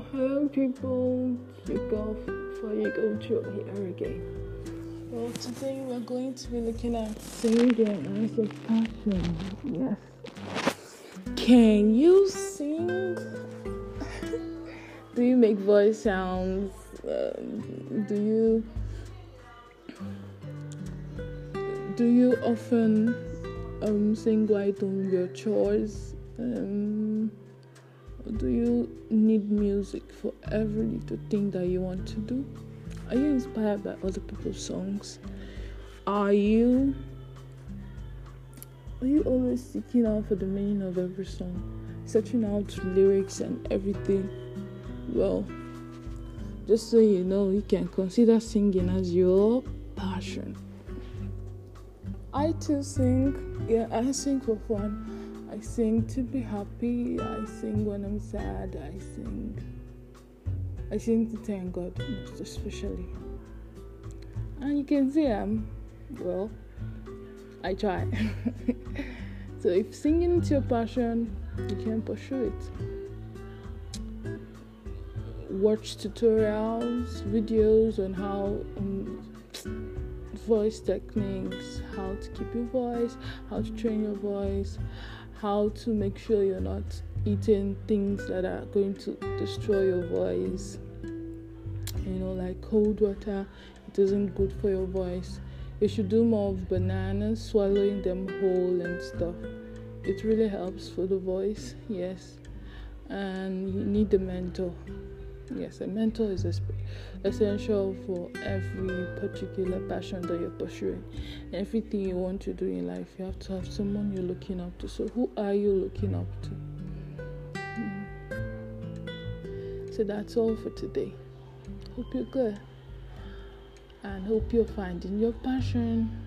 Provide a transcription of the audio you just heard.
how people kick off for you go to here again. Well, today we're going to be looking at singing as a passion. Yes. Can you sing? do you make voice sounds? Um, do you do you often um, sing while doing your chores? Um, do you need music for every little thing that you want to do? Are you inspired by other people's songs? Are you are you always seeking out for the meaning of every song, searching out lyrics and everything? Well, just so you know, you can consider singing as your passion. I too sing. Yeah, I sing for fun. I sing to be happy. I sing when I'm sad. I sing. I sing to thank God most especially. And you can see I'm well. I try. so if singing is your passion, you can pursue it. Watch tutorials, videos on how um, voice techniques, how to keep your voice, how to train your voice, how to make sure you're not eating things that are going to destroy your voice. You know, like cold water, it isn't good for your voice. You should do more of bananas, swallowing them whole and stuff. It really helps for the voice, yes. And you need the mentor. Yes, a mentor is essential for every particular passion that you're pursuing. Everything you want to do in life, you have to have someone you're looking up to. So, who are you looking up to? Mm. So, that's all for today. Hope you're good and hope you're finding your passion.